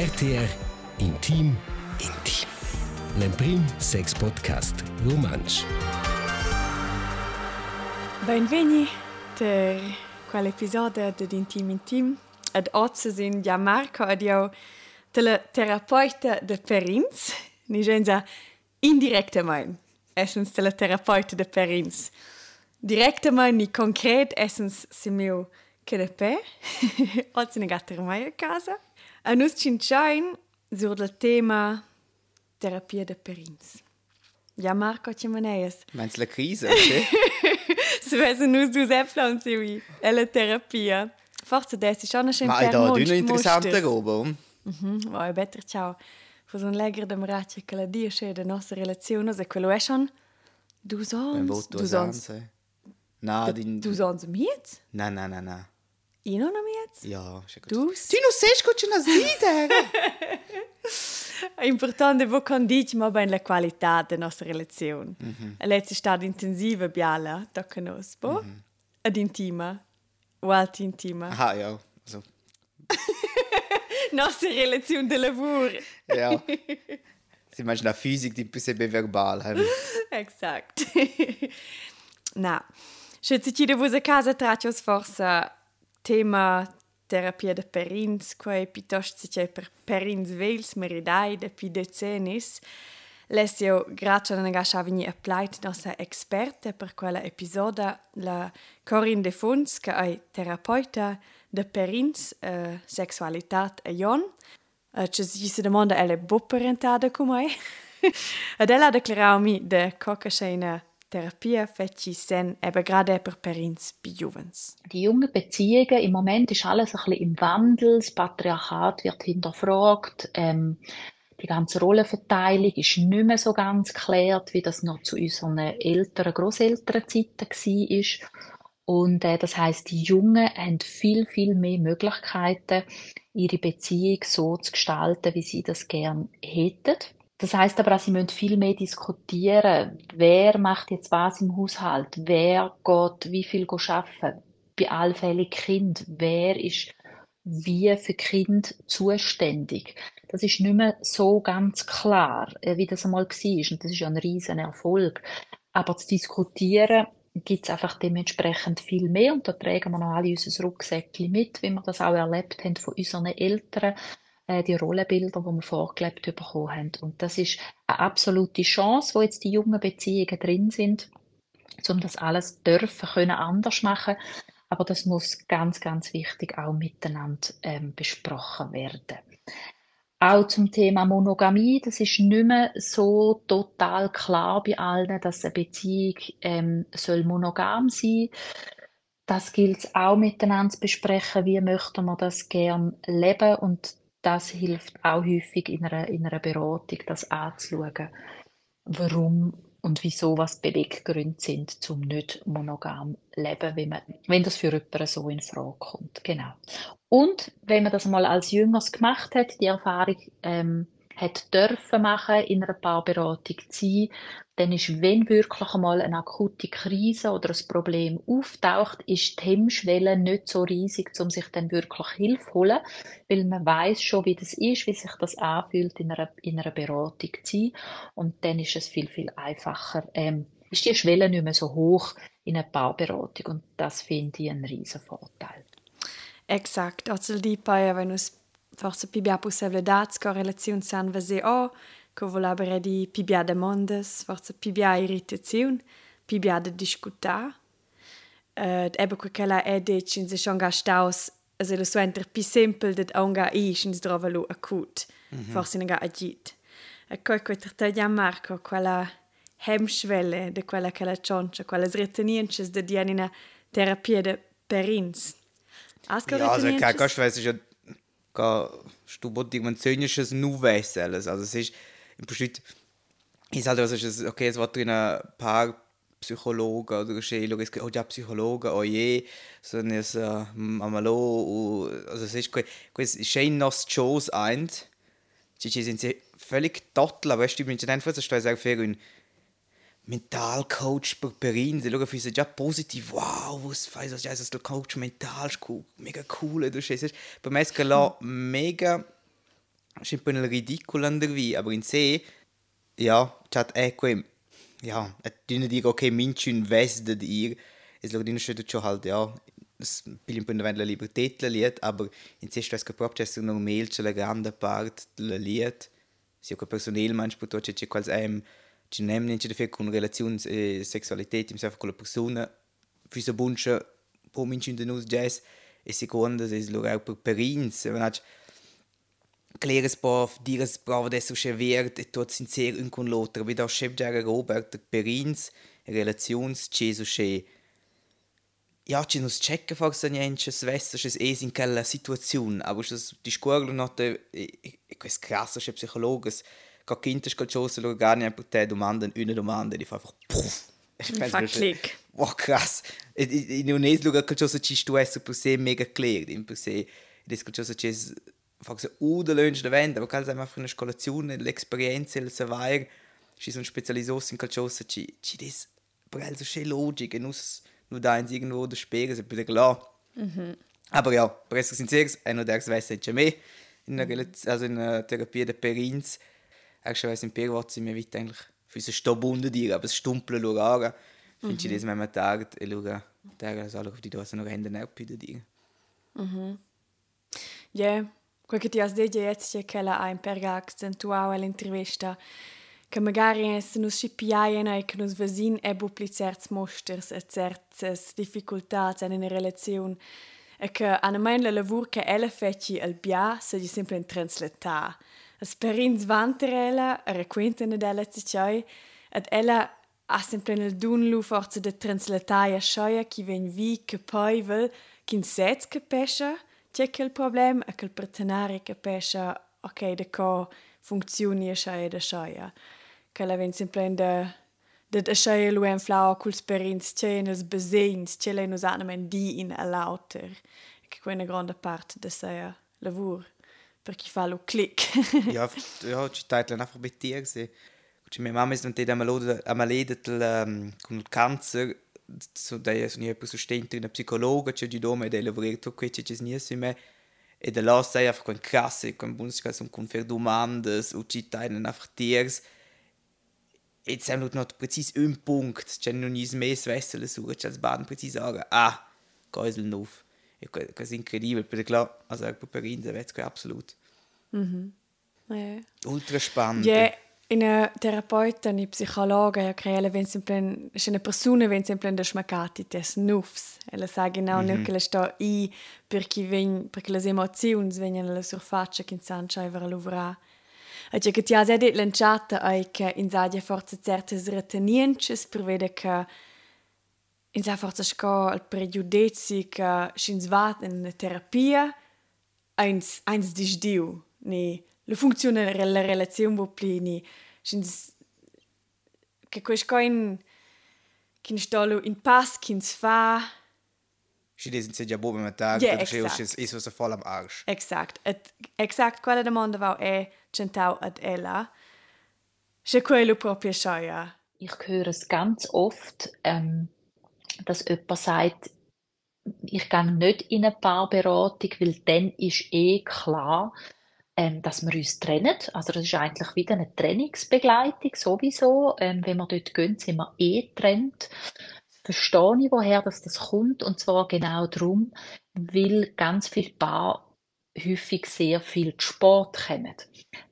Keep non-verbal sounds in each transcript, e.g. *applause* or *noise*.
RTR Intim Intim. L'Emprim Sex Podcast Romansch. Benveni per quell'episodio di Intim Intim. Ad oggi sin ja Marco ed io terapeuta de Perins. Ni genza indirectamente. Essens terapeuta de Perins. Directamente ni concret essens se meu canapé. Oggi ne gatter mai a. A nus cinciain sur del tema terapia de Perins. Ja Marco ci maneias. Meinst du la Krise? *laughs* Se vesse nus dus Äpfel oui. E la terapia. Forse des ist schon Ma hai da una interessante roba. Mhm, vai better ciao. Fos un legger de marace che la dia sche de nostra relazione, se quello è schon voto dus ons, sanze. Na, din... dus ons miet? Na, na, na, na. Io non miet? Ja, ist ja gut. Dus? Tu non sei che c'è una slide. È importante vo condici ma ben la qualità de nostra relazione. Mm Mhm. -hmm. Lei è stata intensiva biala, tocca nos, bo? Mhm. Ad intima. O alti intima. Aha, ja. Also, *laughs* Nostra relazione de lavoro. ja. *laughs* Sie meinst la Physik, die bisschen verbal. hm. *laughs* Exact. Na, se ci chiede vos a casa traccios forsa tema terapia de perins, quae piuttosto si c'è per perins vels meridai de pi decenis. Lesio, grazie a una vini applied nostra experte per quella episoda, la Corinne de Fons, che è terapeuta de perins, uh, sexualitat e jon. Uh, ci si si domanda, elle è bo Ed ella ha declarato mi de coca scena terapia feci sen eben gerade per perins bi juvens. die jungen Beziehungen, im Moment ist alles ein bisschen im Wandel, das Patriarchat wird hinterfragt, ähm, die ganze Rollenverteilung ist nicht mehr so ganz geklärt, wie das noch zu unseren älteren Großelternzeiten war. Und äh, das heißt, die Jungen haben viel, viel mehr Möglichkeiten, ihre Beziehung so zu gestalten, wie sie das gern hätten. Das heißt aber auch, sie müssen viel mehr diskutieren. Wer macht jetzt was im Haushalt? Wer geht wie viel arbeiten? Bei allfälligen Kind. Wer ist wie für Kind zuständig? Das ist nicht mehr so ganz klar, äh, wie das einmal war. Und das ist ja ein riesen Erfolg. Aber zu diskutieren gibt es einfach dementsprechend viel mehr. Und da tragen wir noch alle unser Rucksäckchen mit, wie wir das auch erlebt haben von unseren Eltern äh, die Rollenbilder, die wir vorgelebt bekommen haben. Und das ist eine absolute Chance, wo jetzt die jungen Beziehungen drin sind, um das alles dürfen können anders machen. Aber das muss ganz, ganz wichtig auch miteinander ähm, besprochen werden. Auch zum Thema Monogamie, das ist nicht mehr so total klar bei allen, dass eine Beziehung ähm, soll monogam sein. Das gilt es auch miteinander zu besprechen, wie möchten wir das gern leben und das hilft auch häufig in einer, in einer Beratung, das anzuschauen, warum und wieso was Beweggründe sind, zum nicht monogam leben, wenn, man, wenn das für jemanden so in Frage kommt. Genau. Und wenn man das mal als Jüngers gemacht hat, die Erfahrung ähm, hat dürfen machen, in einer Paarberatung zu sein, dann ist, wenn wirklich einmal eine akute Krise oder ein Problem auftaucht, ist die Hemmschwelle nicht so riesig, um sich dann wirklich Hilfe zu holen, weil man weiß schon, wie das ist, wie sich das anfühlt, in einer, in einer Beratung zu sein. Und dann ist es viel, viel einfacher, ähm, ist die Schwelle nicht mehr so hoch in einer Paarberatung. Und das finde ich einen riesen Vorteil. Exact. Also di paia wenn us forse pi bia possibilità sco relazione san vese o che volabere di pi bia demandes, forse pi bia irritazione, pi bia de discuta. Uh, eben quella è de cin se schon gastaus also lo suenter pi simpel det onga i cin drova lu akut. Forse ne ga agit. E coi coi trattaglia Marco quella hemschwelle de quella che la cioncia, quella sreteniences de dianina terapia de perins. Asco Ja, also kein Gast weiß, ist ja gar stubotig, man zönisches Nuves alles. Also es ist im Prinzip ist halt also, es okay, es drin ein paar Psychologen oder Geschäfte, es gibt auch ja Psychologen, oh je, so eine so, Mamalo, also es ist, es schön noch Shows eins, die sind völlig total, weißt du, ich bin einfach so stolz auf ein Mentalcoach per Perin, sie schauen für sie ja positiv, wow, was weiß ich, also der Coach mental mega cool, du scheiße. Bei mir ist es mega è un po' ridicolo andare aber in sé, ja, chat ecco, ja, e dire ok, minci un ves de dir, es lo dine schon schon halt, ja, es per la libertà la liet, aber in sé stres che proprio c'è normal c'è la grande parte la liet, sia che personal manch puto c'è c'è quals einem ci nem nicht dafür con relazione e sexualität im selber con la für so bunche po minci in den us jazz, e seconda es lo auch per perins, wenn Kleres Bof, dires brava adesso che vert e tot sincer un con l'altro, wie da chef Jerry Robert Perins, relazions ceso che ja, ci nus checka forse niente svessa che es in quella situazione, aber das die scuola notte e, e questo krasse che psicologes che kintes calciosa lo gar nicht per te domanden una domanda di fa einfach puff. Fa click. Wow, krass. In es lugar calciosa ci stu essa per se mega clear, in per se des calciosa ci forse uda lunch da venda, aber calza einfach una scolazione, l'esperienza, il savoir, ci sono specializzati in calciosa ci ci des per also che logica, nus nur da ins irgendwo der Spiegel, ist ein bisschen klar. Mhm. Aber ja, per essere sinceri, è non der weiß nicht mehr in einer, also in einer Therapie der Perins. Eigentlich weiß in Per was sie mir weit eigentlich für so Stobunden dir, aber es stumpeln schauen an. Findest du das, wenn man tagt, schauen, tagen also auf die Dose noch Hände bei dir. Mhm. Ja, quel che ti has detto jetzt è che la ha in perga accentuato all'intervista che magari se nos scipiaien e che nos vesin e bupli certs mosters e certes difficultats in una relazione e che a mein la lavur che ella feci al bia se di sempre in translata. As perins vanterella requentene della cicai ed ella ha sempre nel dun lu forza de translataia scioia chi ven vi che poi vel kin sets capescia c'è che il problem e che il partenare capescia ok de co funzioni a scioia de scioia che la ven sempre da da da schei lu en flau culs perins cenes besins ce le nos anem di in a lauter che quella grande parte de sa lavur per chi fa lo click *laughs* ja ja ci tait la einfach betir se ci mia mamma is non te da malode a malede del con il cancer so da è sono per sostento una psicologa c'è di dome de lavorato che c'è c'è nie me e da la sai einfach con classe con bunska son con fer domandes u ci tait einfach tiers jetzt haben wir noch präzise einen Punkt, c'è non is mes vessel su, c'è baden präzise sagen, ah, Geusel nuf. Das ist incredibile, perché klar, also per Inse wird es absolut. Mhm. Ja. Ultra spannend. Ja, in einer Therapeutin, eine Psychologin, ja, creare wenn sempre, è una persona wenn sempre da schmaccati des nufs. Ella sa genau mm -hmm. che le sta i perché ven perché le emozioni vengono alla surfaccia che insan schaiver lavorare. E che ti ha detto lanciata che in sadia forza certe reteniences prevede che in sa forza sco il pregiudizi che si svat in terapia eins eins disdiu ni la funzione della relazione bo plini sins che questo in kin stolo in pass kins fa Și de sind ja bobe mit Tag, perché exakt. ist ist so voll am Arsch. Exakt. Et, exakt quella domanda va è centau ad ella. Se quello proprio sciaia. Ich höre es ganz oft, ähm, dass jemand sagt, ich gehe nicht in eine Paarberatung, weil dann ist eh klar, ähm, dass wir uns trennen. Also das ist eigentlich wieder eine Trainingsbegleitung sowieso. Ähm, wenn wir dort gehen, sind wir eh getrennt. Verstehe ich, woher das, das kommt. Und zwar genau darum, weil ganz viele Paar häufig sehr viel Sport kommen.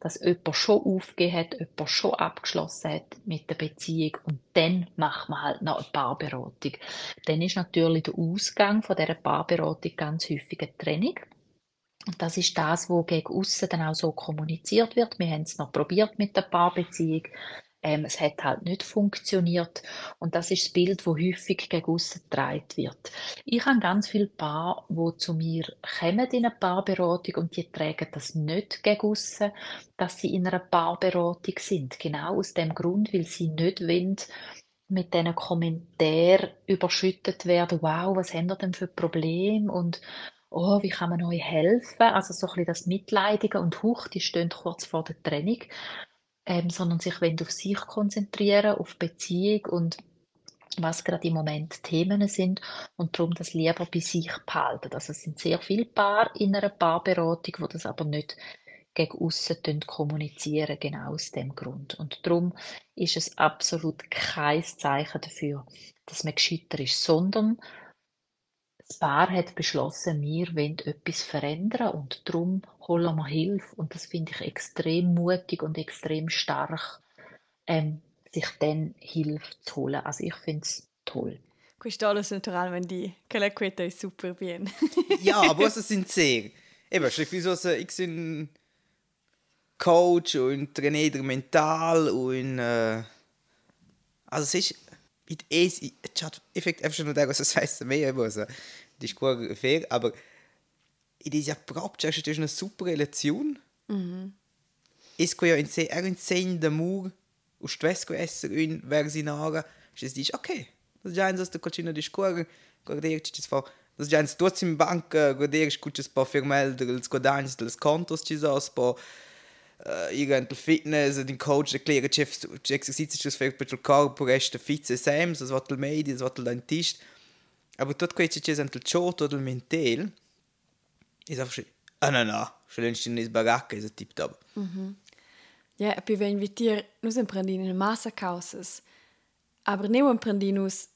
Dass jemand schon aufgegeben hat, jemand schon abgeschlossen hat mit der Beziehung und dann macht man halt noch eine Paarberatung. Dann ist natürlich der Ausgang von dieser Paarberatung ganz häufig eine Trennung. Und das ist das, wo gegen aussen dann auch so kommuniziert wird. Wir haben es noch probiert mit der Paarbeziehung. Ähm, es hat halt nicht funktioniert. Und das ist das Bild, wo häufig gegen aussen getragen wird. Ich habe ganz viele Paar, die zu mir kommen in eine Paarberatung und die tragen das nicht gegen aussen, dass sie in einer Paarberatung sind. Genau aus dem Grund, weil sie nicht wollen, mit diesen Kommentaren überschüttet werden. Wow, was haben ihr denn für Probleme? Und oh, wie kann man euch helfen? Also so ein bisschen das Mitleidige und Huch, die stehen kurz vor der Trennung ähm, sondern sich auf sich konzentrieren, auf Beziehung und was gerade im Moment Themen sind und darum das lieber bei sich behalten. Also es sind sehr viele Paar in einer Paarberatung, wo das aber nicht gegen aussen kommunizieren, genau aus dem Grund. Und darum ist es absolut kein Zeichen dafür, dass man gescheiter ist, sondern das Paar hat beschlossen, wir wollen etwas verändern und darum holen wir Hilfe. Und das finde ich extrem mutig und extrem stark, ähm, sich dann Hilfe zu holen. Also ich finde es toll. Questo alles naturalmente che la queta è super bien. *laughs* ja, aber was sind sehr. Eben, schlicht so, ich bin Coach und Trainer mental und äh, also es ist mit es chat einfach nur das was heißt mehr was das ist gut fair aber in dieser Propcia ist eine super Relation. Mhm. es kann ja in se er in sein d'amor o stress que essere un versinara. Es dice ok das già in sta cucina di scuola guardare ci fa das in tutti in banca guardare scuccia un po' fermel dels guadagni dels contos ci so un po' uh, irgendein Fitness, den Coach erklären, die Exercizi, das fällt per il corpo, resta fizze sem, das wird il medi, das wird il dentist. Aber dort geht es jetzt el ciotto oder mental, ist einfach ah no no, schon in der Baracke, ist ein Tipptopp. Mhm. Ja, wenn wir dir, nus imprendin in massa causas, aber neu imprendin nus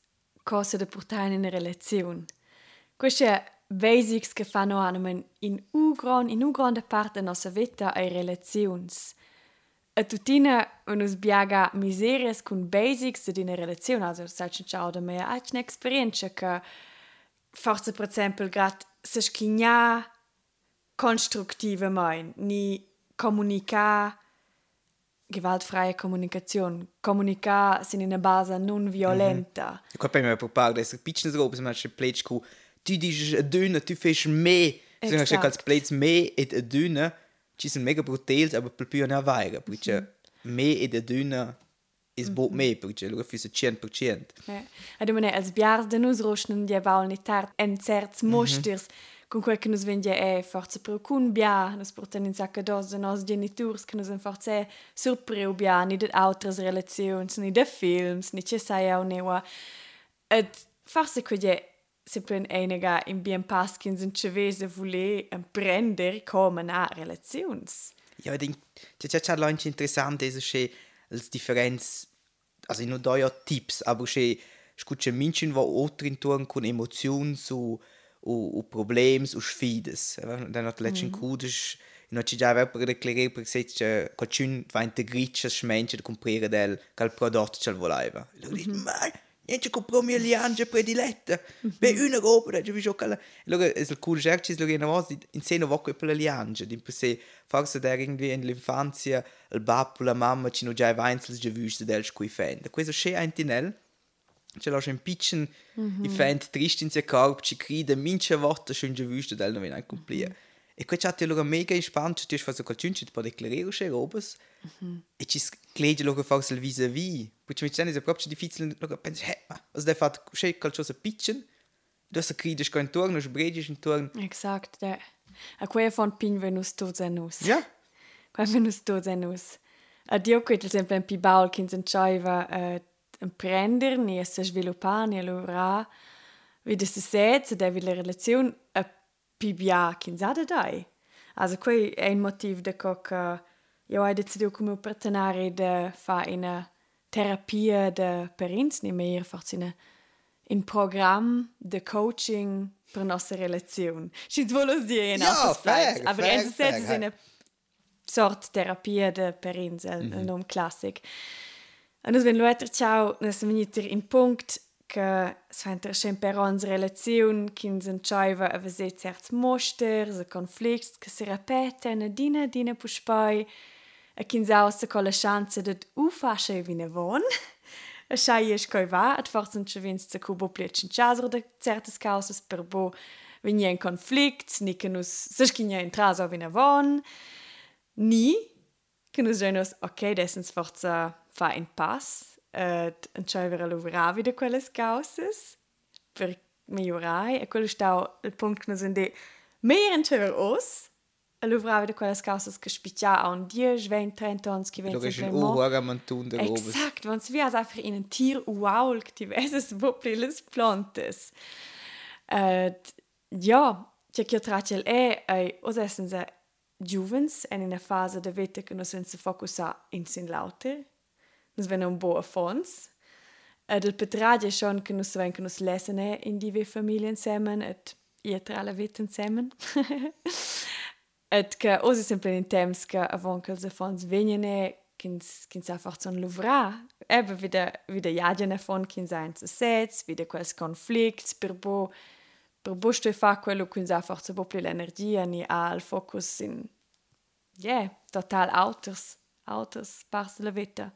cosa da portare in una relazione. Questo è basics che fanno in u gran in u grande parte della nostra vita ai relazioni. E tutina uns biaga miserias con basics di una relazione, also sai ciao da me ha un'esperienza che forse per esempio grat se schigna konstruktive mein, ni comunica gewaltfreie Kommunikation. Comunica sin in una base non violenta. Mm -hmm. Qua per me per parlare di piccine robe, se manche plechku tu dici a dünne, tu fäst mehr. Exact. Also, als Platz mehr in der dünne, ci sono mega brutali, aber per più ne vaira, perché mehr in der dünne is mm -hmm. bot mehr, perché lo fisse 100%. Ja. Ed mene als biars de nus roschnen die baul nicht tard en certs mosters. Mm -hmm. Con quel che nus vendia è forza per cun bia, nus porten in sacca dos de nos genitors che nus en forza surpreu bia ni de altres relazions, ni de films, ni che sai au newa. Ed forse quelle sempre einiga in bien paskins in cevese vule prender come na relazions. Ja, ich denke, das ist schon interessant, ist schon als Differenz, also nur da ja Tipps, aber schon scucce Menschen, die auch tun con Emotionen su o, o problems, o sfides. Dann hat letzten mm. Kudisch non ci già per declarare per se che qualcuno va integrare il mensch da comprare del che il prodotto lo voleva. E lui dice, ma niente comprò mia liange prediletta. Per una roba, da vi giocare. Allora, è il cuore cerci, lo che una in seno va per la liange, di per se forse da irgendwie nell'infanzia il babbo, la mamma ci non già veinzels già visto del scui fende. Questo c'è anche nel Ce l'ho un piccolo mm -hmm. event triste in se corpo, ci crede, mince volte schon già visto del non viene complire. Mm -hmm. E questo è allora mega spannend, tu fai qualcuno che può declarare queste robe mm -hmm. e ci crede lo che fa il vis-à-vis. Perché mi è proprio difficile, lo che pensi, eh, ma cosa hai fatto? C'è qualcosa piccolo? Du hast che intorno, sbredi intorno. Exakt, ja. A quei von pin venus tots en us. Ja. Quei venus tots en us. A dio quel sempre un pibaul che in chaiva eh, emprender, ni a se sviluppar, ni a lavorare, vede se set, se devi la relazione a pibia kinzada dai. Also quei è un motiv de co che io ho deciso come partenare de fa una terapia de perins, ni mehr forse in in program de coaching per nostra relazione. Ci vuole dire in ja, fair, aber in fair, fair. eine sort terapia de perins, mm -hmm. un classic. Und wenn Leute ciao, nas veniter in punct que per ans relaziun kindsentscheiver awe se zerz moster, se konflikt, ke se repeten, e dine dine puchpai, e kind se aus se kolle Chance dat ufasche wie ne wohn. E scheiech koi war, et forzentsche winst ze kubo pletschen Chaser de zertes Kaoses per bo, wenn je en konflikt, nikenus sech kin ja en Traser wie ne wohn. Nie, Kenus okay, dessens forza war en Pass, uh, entscheiver a lavorare wieder quelles causas per migliorare e quello sta il punto che noi de mehr entscheiver os a lavorare wieder quelles causas che spiccia a un 10, 20, 30 anni che vengono sempre mo. Lo man tun der Exakt, wenn wir also einfach in ein Tier wow, diverses Wuppliles *laughs* Plantes. Uh, ja, c'è che traccia è, e os essen se giovens en in una fase da vita che non si focusa in sin lauter. Nos ven un bo a fons. Ed il petragia schon che nos ven che nos lesene in die familie insieme et ietra la vita insieme. et che osi sempre in temps che avon che els fons venene kins kins einfach so luvra eben wieder wieder jagen von kin sein zu sets wieder quels konflikt per bo per bo sto fa quello kins einfach so bo l'energia ni al focus in yeah total autos autos pars la vita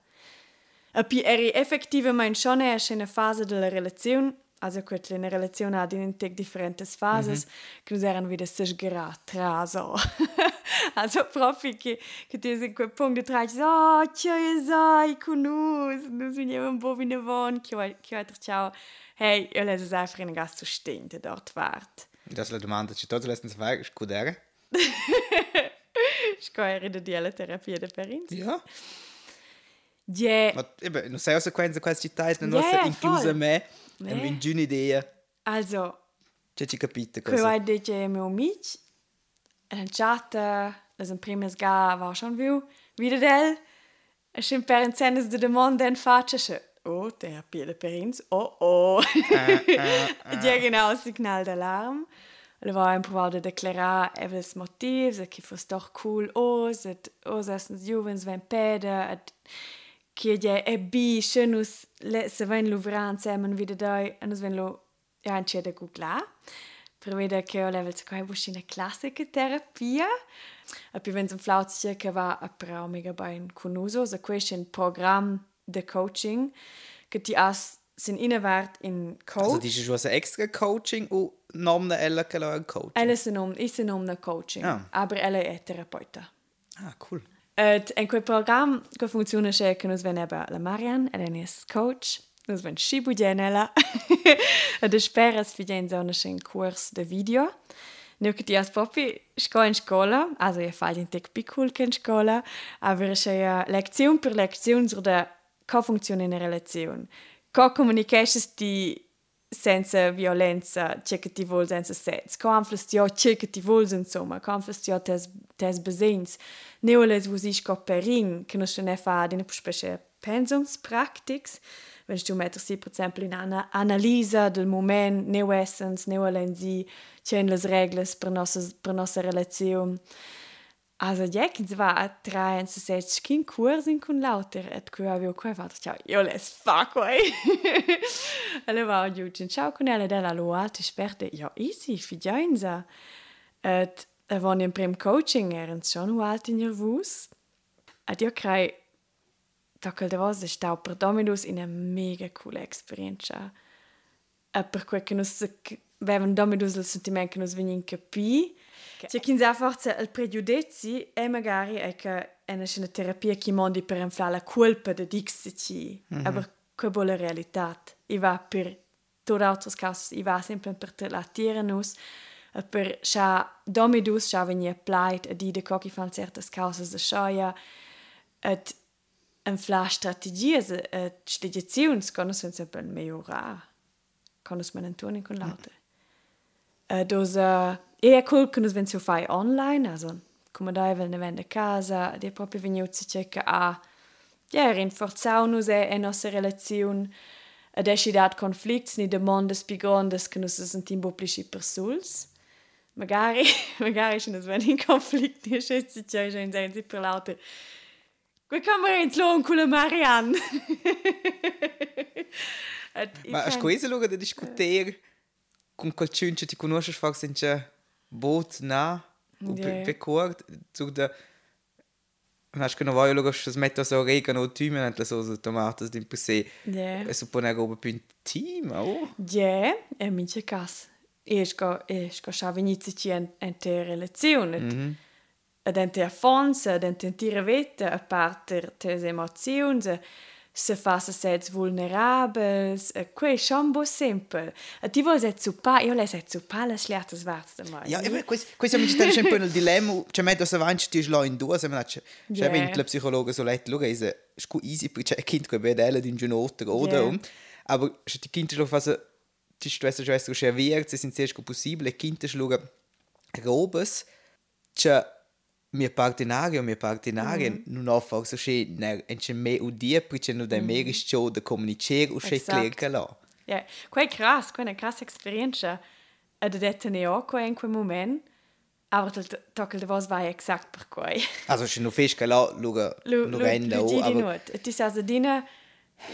e pi eri effettivamente schon è in fase della relazione. Also quet in relazione ad in tec differentes fases mm -hmm. che nos eran wieder sech gerat traso also *laughs* profi che che ti in quel punto tra so oh, c'è sai con nus nus veniamo un po' vine von che che altro ciao. Hey io in gas zu stehen der dort wart das la domanda ci tot lesens vai scudere? Scoere de diela terapia de perins ja Yeah. Ma eben, non sai cosa questa questa città è non yeah, inclusa me, è una giuna idea. Also, C'è ci capite Cosa? cosa? Kui dice meu amic, en chat, les en primes ga war schon viu, wieder del, e schon per en cenes de demande en face, se, oh, terapia de perins, oh, oh. *laughs* Ja, genau, Signal d'alarm. Le war ein provar de declarar evels motivs, che fos doch cool os, et os essens juvens ven peda, et che je e bi schönus le se ven luvran insieme wieder da, e nos ven lo ja, c'è da googla. Per vedere che ho level secondo me una classica terapia. E poi wenn es un flautziche che va a però mega ben conosco, so questo è un programma di coaching che ti has sin innewert in coach. Also, die ist schon ein extra Coaching und Namen Ella ein Coaching. Ella se se nom na coaching, Ah. aber ella è terapeuta. Ah, cool. Et in quel program che funziona c'è che nos ven eba la Marian, ella è coach, nos ven shibu genella. Ed esperas fi gen so un kurs de video. Nu che has proprio sco in scuola, also ihr falt in tec piccol che in scuola, aber c'è ja lezione per lezione sur de co funziona in relazione. Co comunications di senza violenza, c'è che ti vuol senza sets. Co anflas ti ho c'è che ti vuol insomma, co anflas ti ho tes, tes besens. Neules wo sich co perin, che non se ne fa di ne specie pensums practics, wenn du metter si per esempio in ana analisa del moment, neu essens, neu alenzi, c'è les regles per nostra, per nostra relazione. Also, ja, che va a tre en se sets kin kurs in kun lauter et ku avio ku fatto ciao io les fa quei alle va giù cin ciao con ella della lo alte sperte. Ja easy figianza et e von im prim coaching eren schon u alt nervus et io crei Tockel de vos stau per Dominus in una mega cool esperienza. E per quel che nus vevan Dominus il sentiment che nus venin capi. C'è chi sa forza il pregiudizi e magari è che è una terapia che mondi per inflare la colpa de dixici. Mm -hmm. Che bolle realtà. I va per tutte altre cose, i va sempre per nus. E per scha Dominus scha venia pleit e di de cochi fan certas causes de schoia. Et en fla strategies et stediziuns conos sen sempre migliorare. Conos man Antonio con l'altro. Mm. uh, e è cool che nos ven so fai online, also come dai ne vende casa, ed è proprio venuto a ja, rinforzau nus e, e nostra relazione ed esci dat conflicts ni demandes pi grandes che nos sentim boplici per suls. Magari, *laughs* magari se nos ven in conflict, ni schätze ci ja in sein per l'altro. Qui kommer ins lån con Marianne. *laughs* Ma a scuola luogo da discutere con qualcuno che ti conosci fa senza bot na o Yeah. cord zu da Mas che non voglio luogo che smetto so regano o tu me so so tomates di puse Ja. e suppone roba più intima oh Ja, e mince cas. E sco e sco scha venite ci en ente relazione. Mm -hmm. Ed ente a fons, ed ente tira veta a parte tes emozioni, se fa se sets vulnerabels, e quei chambo simple. E ti vuoi set zupa, io le set zupa le sliatas varts de mai. Ja, ja, questo questo mi sta sempre nel dilemma, cioè metto se avanti ti slo in due, se me c'è Yeah. c'è la psicologa so letto, luogo è scu easy, perché c'è kind che vede ella di un giorno oder Yeah. um. Aber se ti kind lo fa ti stressa stressa che vert, se sin sehr possibile, kind lo robes, c'è mi partenarju, mi partenarjem, mm -hmm. non ho forse che ne ence me u dia perché non da me rischio da comunicare u che clerca là. Ja, qua è krass, qua è una krassa esperienza ad detta ne ho qua in quel momento. Aber das Tockel der was war ja exakt per quoi. Also schon nur Fisch, klar, luga, luga in der Uhr. Aber... Das ist also deine...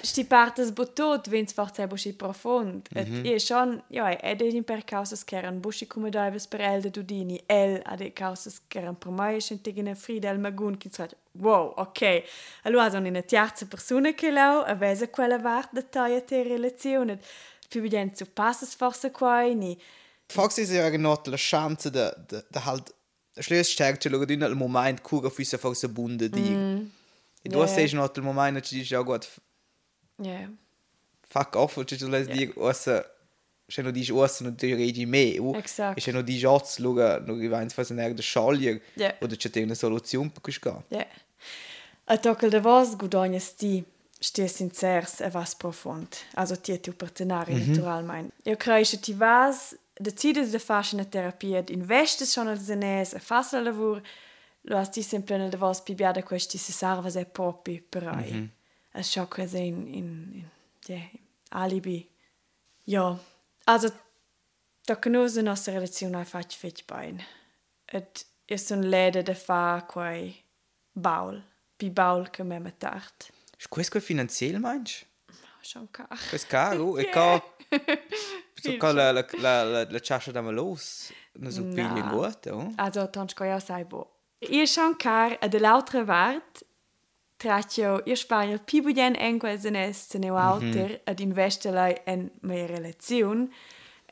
sti partes botot, vins forse buschi profond. Et Mhm. ie schon, ja, ed è per causas che erano buschi come davis per el de dudini, el ade causas che erano per mai schentigine frida el magun, che sagt, wow, ok. Allora sono in terza persona che lau, avese quella vart de taia te relazione. Più bien zu passes forse qua, ni, Fox ist ja genau la chance de, de, de halt Schlösstärke luga dünne al moment cura füsse forse bunde di. Mm. E du Ja, hast ja. ja not al moment che dici ja gut, ja, fuck off, che tu les dir ossa se no dici ossa no ti regi me, u. Exakt. E se no dici oz luga, no rivains fas un de schalier, Ja. oder c'è te una soluzione per questo. Ja. A tockel de vos gudognes ti stie sincers e vas profund. Also ti tu partenari mm -hmm. naturalmein. Io creisce ti vas decides de fascia na terapia, ed investes schon al zenes, e fas la lavur, lo has ti sempre nel de vos pi biada questi se sarvas e propi per ai. Mm -hmm. Es scho quasi in, in, in, alibi. Ja, also da conosce la nostra relazione ai fac fetch bein. Et è un lede de fa quai baul, pi baul che me metart. Ist questo finanziell meinst? Schon car. Questo caro e ca so ca *laughs* *laughs* la la la la la chascia da malos, no so Na. piglia gut, oh. Also, tanto che io sai bo. Io schon car e de l'altra vart Traccio, io sparo pi budien en quel senes se neu alter ad investelai en mia relazione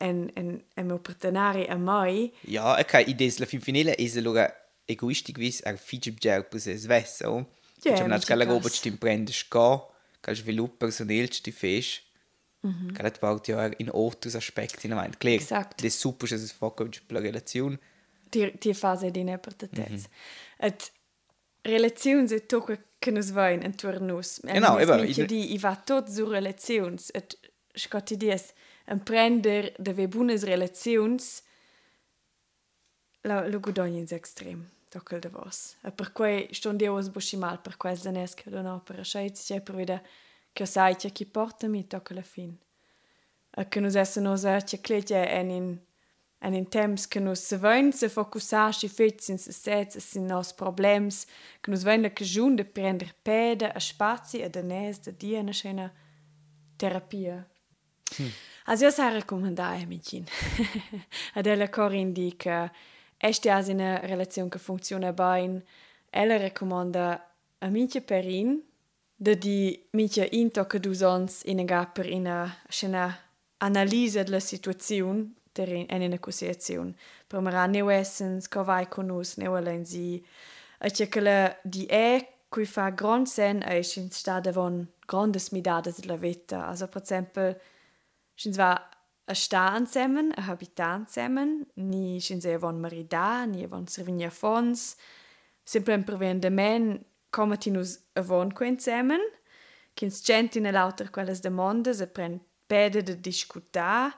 en en en mio partenari a mai. Ja, e ca idees la fin finile is luga egoistic vis ar fige bjer per se svessa, oh. Ja, Ja, mi nach ci cala cas. roba ti imprende sca, cal svilup personel ti fes. Mhm. Et baut ja in outros aspecti in avanti. Klar, Exakt. des super che es foca per la relazione. ti, ti fase di ne te tez. Et Relationsetoke kënne wein en Tournos. Genau Di iwwer tot zu Relations et skatidies en prender de we bunes Relations lo godonjens extrem dokel de vos. E per quei ston deos boši mal per quel zaneske do no per šeic je per vede che sai che chi porta mi tokel la fin. E che nos essen nos che kletje en in en in temps che nus se vein se focusar si fets in se sets sin nos problems che nus vein la cagiun de prender pede a spazi e de nes de dia una scena terapia. Also io sai raccomandare amici. *laughs* Adela Corin di che este as una relazione che funziona bene. Ella raccomanda a minche perin da di minche into che du sons in ga per una scena analisi della situazione ter in situazione. Per mara ne essens co vai con us ne volen si e che che la di è cui fa grand sen e in stade von grandes midades della vita. Also per esempio Schins war a sta zusammen, a habitant zusammen, ni schins e von marida, ni von servinia fons, simplement per ven de men comatinus a von quen zusammen, kins gent in lauter quelles demandas e pren pede de discutar,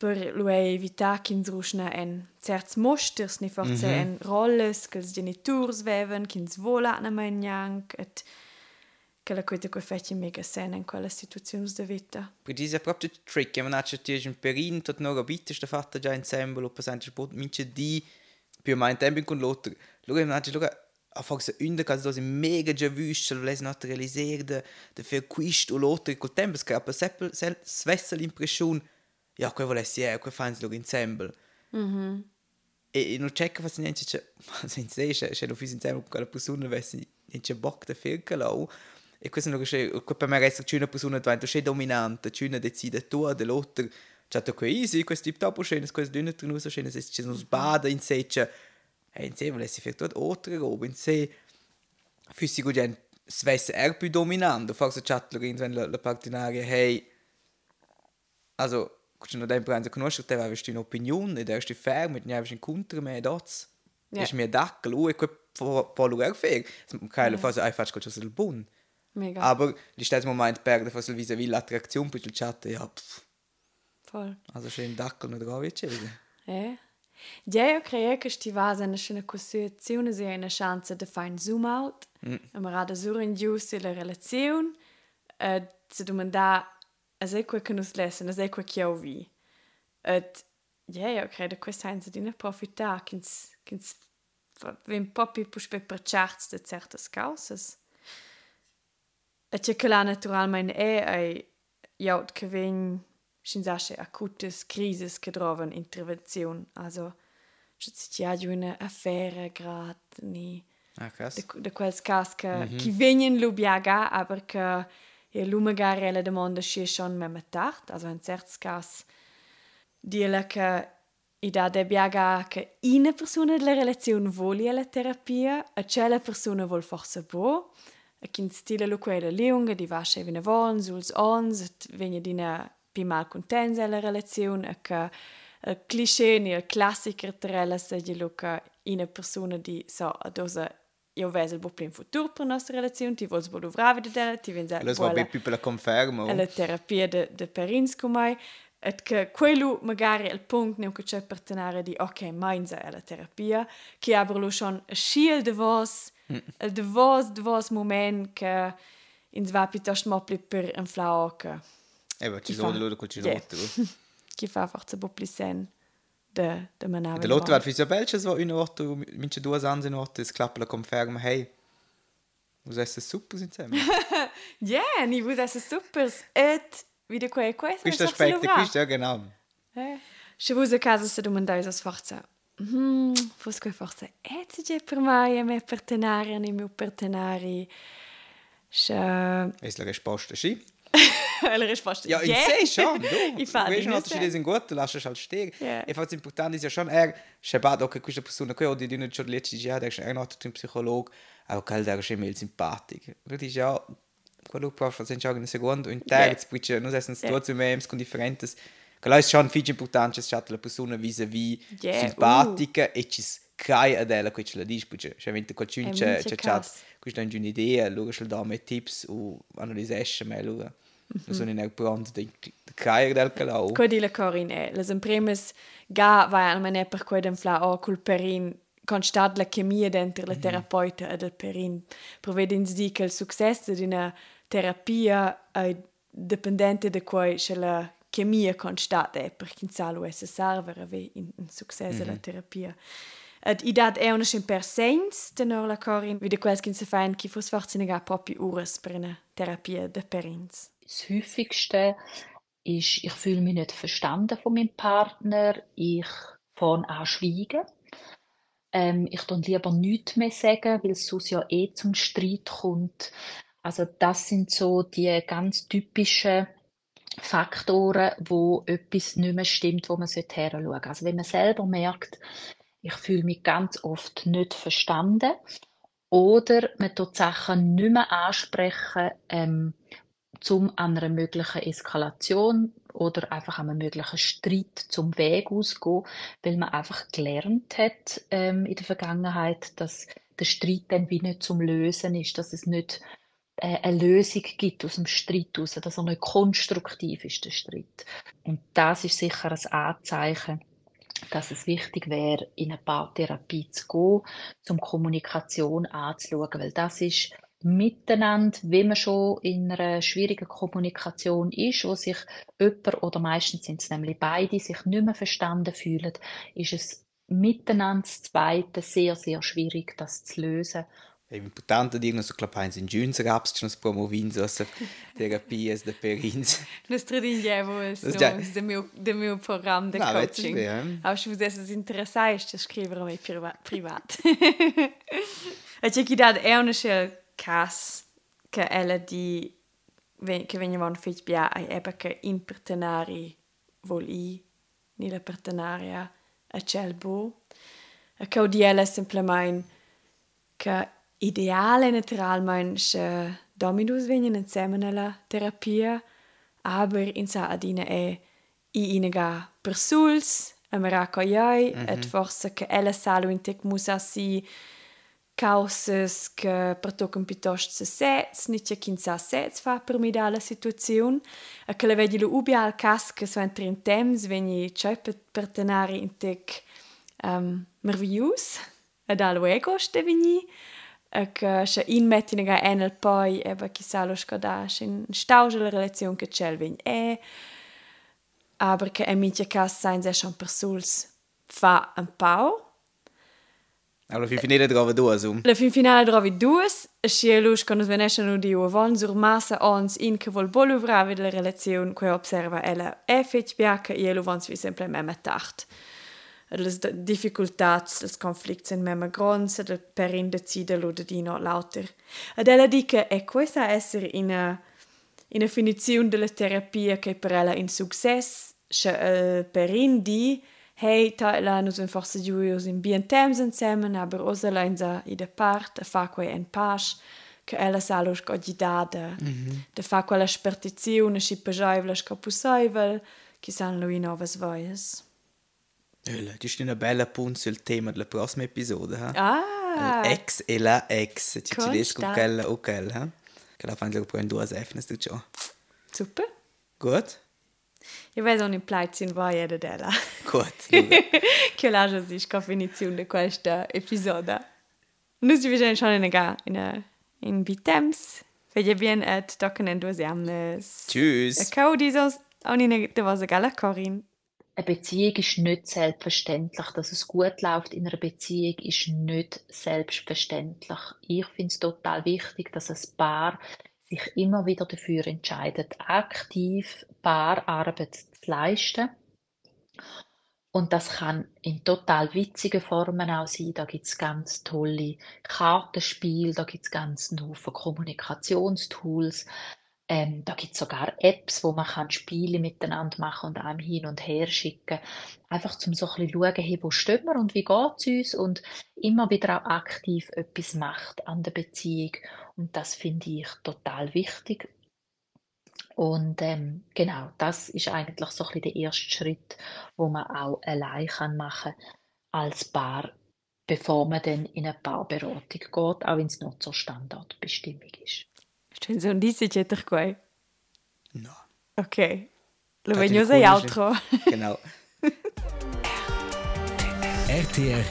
per lui evitar kins ruschna en certs mosters ni forse mm -hmm. en rolles che els genitors veven, kins vola na manjank, et che la coita che fece mega sen in quella situazione de vita. Per dis è proprio il trick, e hat schon tisch in Perin, tot noch abite sta fatta già ensemble, o pasante sport, mince di, più mai in tempo con l'altro. Man hat schon, luga, a forse unde cas dos mega già vüsce, lo les not fer quist o l'altro, col tempo scappa seppel, sel, svessa l'impressione, ja, quel volessi è, quel fans luga ensemble. E, e non checca fast niente, cioè, *laughs* ma se in sé, se, se lo fisi insieme con quella persona, avessi niente bock da fer lau. E questo non è, per me resta che una persona diventa c'è dominante, c'è una decide tu, dell'altro, cioè tu qui easy, questo tipo dopo c'è, questo d'una tra noi, c'è, se c'è uno sbada in sé, cioè, e in sé volessi fare tutto altre robe, in sé, fossi con gente, svesse er più dominante, forse c'è irgendwann la, la partenaria, hey, also, quando non devi conoscere te, avevi un'opinione, ed eri fermo, e ne avevi incontri me, dots, Ja. és mi dackel, lui, quel po' lugar fer, kai lo fase, ai faccio qualcosa del buon. Mega. Aber die steht Moment perde fast vis-à-vis l'attraktion per il chat ja pff, Voll. also schön Dackel jetzt Eh? Ja, io credo che sti vasa una scena costituzione sia una chance di fare un zoom out, mm. e mi rada sur in giù sulla relazione, e si domanda a se quel che nos lesen, a se quel che ho vi. Et ja, io credo che questa è una profità, che che vem po più per charts de certe cause. E c'è che la naturalmente è ai jaut che ven scinsache akutes crisis che trovan intervenzione, also c'è c'è già una affare grad ni Ah, krass. de, de quels cas che Mhm. chi venien lubiaga, aber che e lu magari la domanda si schon mem tard, also in certs cas dire che i da de biaga che una persona della relazione vuole la terapia, e c'è la persona vuol forse bo, che in stile lo quella lunga di va che viene von, suls ons, et viene di una più mal contenta la relazione, e che il cliché, il classico trella se di lo che una persona di so, adosa io vedo il buon futuro per la nostra relazione, ti vuoi svoluvare di te, ti viene Allora, va più per la conferma. alla terapia de, de perins con mai. Et che quello magari è il punto non che c'è per tenere di ok, mainza è la terapia che lo schon schiel de vos il de vos de vos moment che in va piuttosto mo pli per un flau che Eh, ma ci sono loro con ci sono. *laughs* che fa forse un po' più sen de de manare Der Lotto hat für so welches war eine Woche, manche due eine Woche, es klappt la conferma, hey, ist das super zusammen? *laughs* yeah ni vos esse super et wieder quei questo Questo aspetto, questo ja genau. Se vos a casa se domandais as forza. Hmm, fos quei forza. Et se per mai a me partenari, a mio partenari. Se... Ist la risposta sì? *laughs* La risposta Ja, in sé schon, du. *laughs* I fa Weißt dass die sind gut, du lässt es halt stehen. Ja. E fatto importante ist ja schon, er, schebat, okay, questa persona qui, oder die nicht schon letztes Jahr, der ist ein Psychologe, auch geil, der ist immer simpatisch. Du dici ja, quello può fare già un secondo, un terzo, poi c'è, non sono Ja. situazioni con differenti. Quello è schon viel importante, c'è la persona vis-à-vis Ja, simpatica e ci crai ad ella, che ce la dici, poi c'è, vinto qualcuno, È c'è, c'è, c'è, questa è un'idea, allora ce la dà me tips, o analizzesce me, allora. Non sono in er pronto di creiere del calao. Quo di la corin è. Les imprimes ga vai al mane per quei den fla o cul perin constat la chemia dentro la terapeuta ed il perin. Provedins di che il successo di una terapia è dipendente da quei che la chemia constat è per chi sa lo esse serve ave in, in successo la terapia. Ed i dat è una per sens tenor la corin wie de quels kin se fein chi fos forse ga proprio ures per una terapia de perins. Das häufigste ist, ich fühle mich nicht verstanden von meinem Partner. Ich fange an schweigen. Ähm, ich tue lieber nichts mehr sagen, weil es sonst ja eh zum Streit kommt. Also das sind so die ganz typischen Faktoren, wo etwas nicht mehr stimmt, wo man hinschauen sollte. Also wenn man selber merkt, ich fühle mich ganz oft nicht verstanden oder man tut Sachen nicht mehr ansprechen, ähm, zum einer möglichen Eskalation oder einfach einem möglichen Streit zum Weg ausgehen, weil man einfach gelernt hat ähm, in der Vergangenheit, dass der Streit dann wie nicht zum Lösen ist, dass es nicht äh, eine Lösung gibt aus dem Streit heraus, dass er nicht konstruktiv ist, der Streit. Und das ist sicher ein Anzeichen, dass es wichtig wäre, in eine Paartherapie zu gehen, um Kommunikation anzuschauen, weil das ist miteinander, wenn man schon in einer schwierigen Kommunikation ist, wo sich jemand oder meistens sind es nämlich beide sich nicht mehr verstanden fühlen, ist es miteinander das Zweite sehr, sehr schwierig, das zu lösen. È importante dire, non so, clap in giunza caps, ci non si promovin, so, se terapia, es de perins. Ist ja- noms de meu, de meu program de No, coaching. Aber se vos esses interessais, te me priva privat. e dà è una scel cas che ella di che venivano fitch bia ai ebbe che in partenari vol i ni la partenaria a cel bo. E che di ella semplicemente che ideale naturalmente se dominus venien insieme nella terapia, aber in sa adina è i inega per suls, a meraco iai, et forse che ella salo in tec musa si causas che per toccam piuttosto se sets, ni chi sa sets fa per mi da la situazione, e che la vedi lo ubi al cas che so entri in temps, veni c'è per, per tenere in tec um, merveillus. Ed a luego ste vini. E che se in metti ga enel poi eba chissà lo scoda in stauge la relazione che c'è vin è aber che emitia cas sein se schon persuls fa un pau Alla fin finale trova due, insomma. La fin finale trovi due, e si è lus quando venescono di uvan sur massa ons in che vol boluvravi la relazione che observa ella è fetch biaca e lo sempre memme tacht. Le difficoltà, le conflitti sono memme grandi, e per in decide lo de dino lauter. Ed ella dice è questa essere in una, in una finizione della terapia che per ella in successo, uh, per in hey, ta la nus un forse giuios in bien temps insieme, aber osa in in de part, a fa quei en pas, che ella sa lo sco gidada, mm -hmm. de fa quella spertizione, si pejaivel, sco pusaivel, che san lui novas voias. Öla, das ist ein bella punto sul tema della prossima episodio. Ha? Ah! Ex e la ex. Ci ci riesco quella o quella. Che la fanno con due F, tu ciò. Super. Gut. Io vedo un implied in voi ed della. Gut. che la già si scofinizione di questo episodio. Noi ci vediamo schon in a in in Bitems. Vedi bien et tocken en due amnes. Tschüss. E cau dieses auch in der was gala Corin. Eine Beziehung ist nicht selbstverständlich. Dass es gut läuft in einer Beziehung ist nicht selbstverständlich. Ich finde es total wichtig, dass ein Paar sich immer wieder dafür entscheidet, aktiv Paararbeit zu leisten. Und das kann in total witzigen Formen auch sein. Da gibt's ganz tolle Kartenspiele, da gibt's ganz Haufen Kommunikationstools. Ähm, da gibt's sogar Apps, wo man kann Spiele miteinander machen und einem hin und her schicken. Einfach zum so ein bisschen schauen, hey, wo stehen wir und wie geht's uns und immer wieder auch aktiv etwas macht an der Beziehung. Und das finde ich total wichtig. Und ähm, genau, das ist eigentlich so ein bisschen der erste Schritt, wo man auch allein kann machen als Paar, bevor man dann in eine Paarberatung geht, auch wenn es noch zur Standardbestimmung ist. Dice c'è per qua. No. Ok. Lo il sei altro. Genau. RTR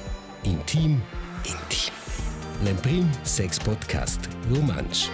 Intim Intim. L'Emprim Sex Podcast Romansch.